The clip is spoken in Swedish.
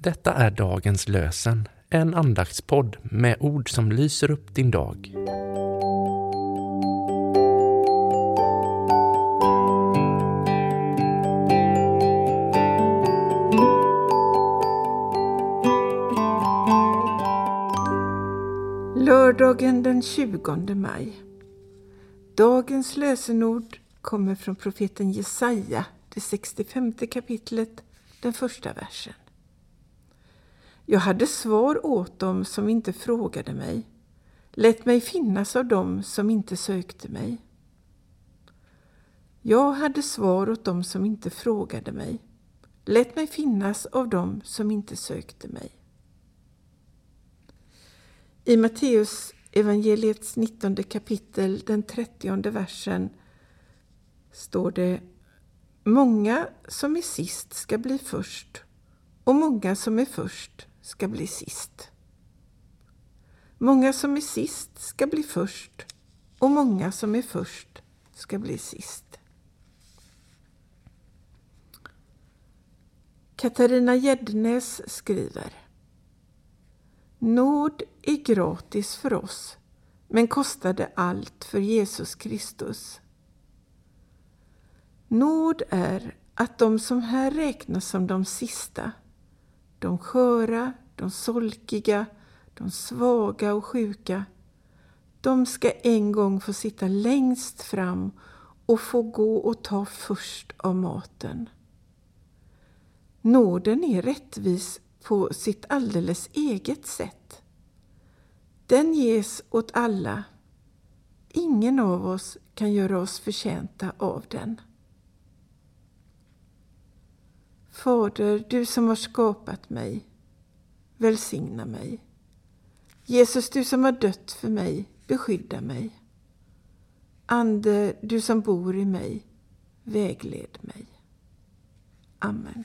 Detta är dagens lösen, en andaktspodd med ord som lyser upp din dag. Lördagen den 20 maj. Dagens lösenord kommer från profeten Jesaja, det 65 kapitlet, den första versen. Jag hade svar åt dem som inte frågade mig. Lät mig finnas av dem som inte sökte mig. Jag hade svar åt dem som inte frågade mig. Lät mig finnas av dem som inte sökte mig. I Matteus evangeliets 19 kapitel, den 30 versen, står det Många som är sist ska bli först och många som är först ska bli sist. Många som är sist ska bli först och många som är först ska bli sist. Katarina Gäddnäs skriver Nåd är gratis för oss, men kostade allt för Jesus Kristus. Nåd är att de som här räknas som de sista, de sköra, de solkiga, de svaga och sjuka, de ska en gång få sitta längst fram och få gå och ta först av maten. Nåden är rättvis på sitt alldeles eget sätt. Den ges åt alla. Ingen av oss kan göra oss förtjänta av den. Fader, du som har skapat mig, välsigna mig. Jesus, du som har dött för mig, beskydda mig. Ande, du som bor i mig, vägled mig. Amen.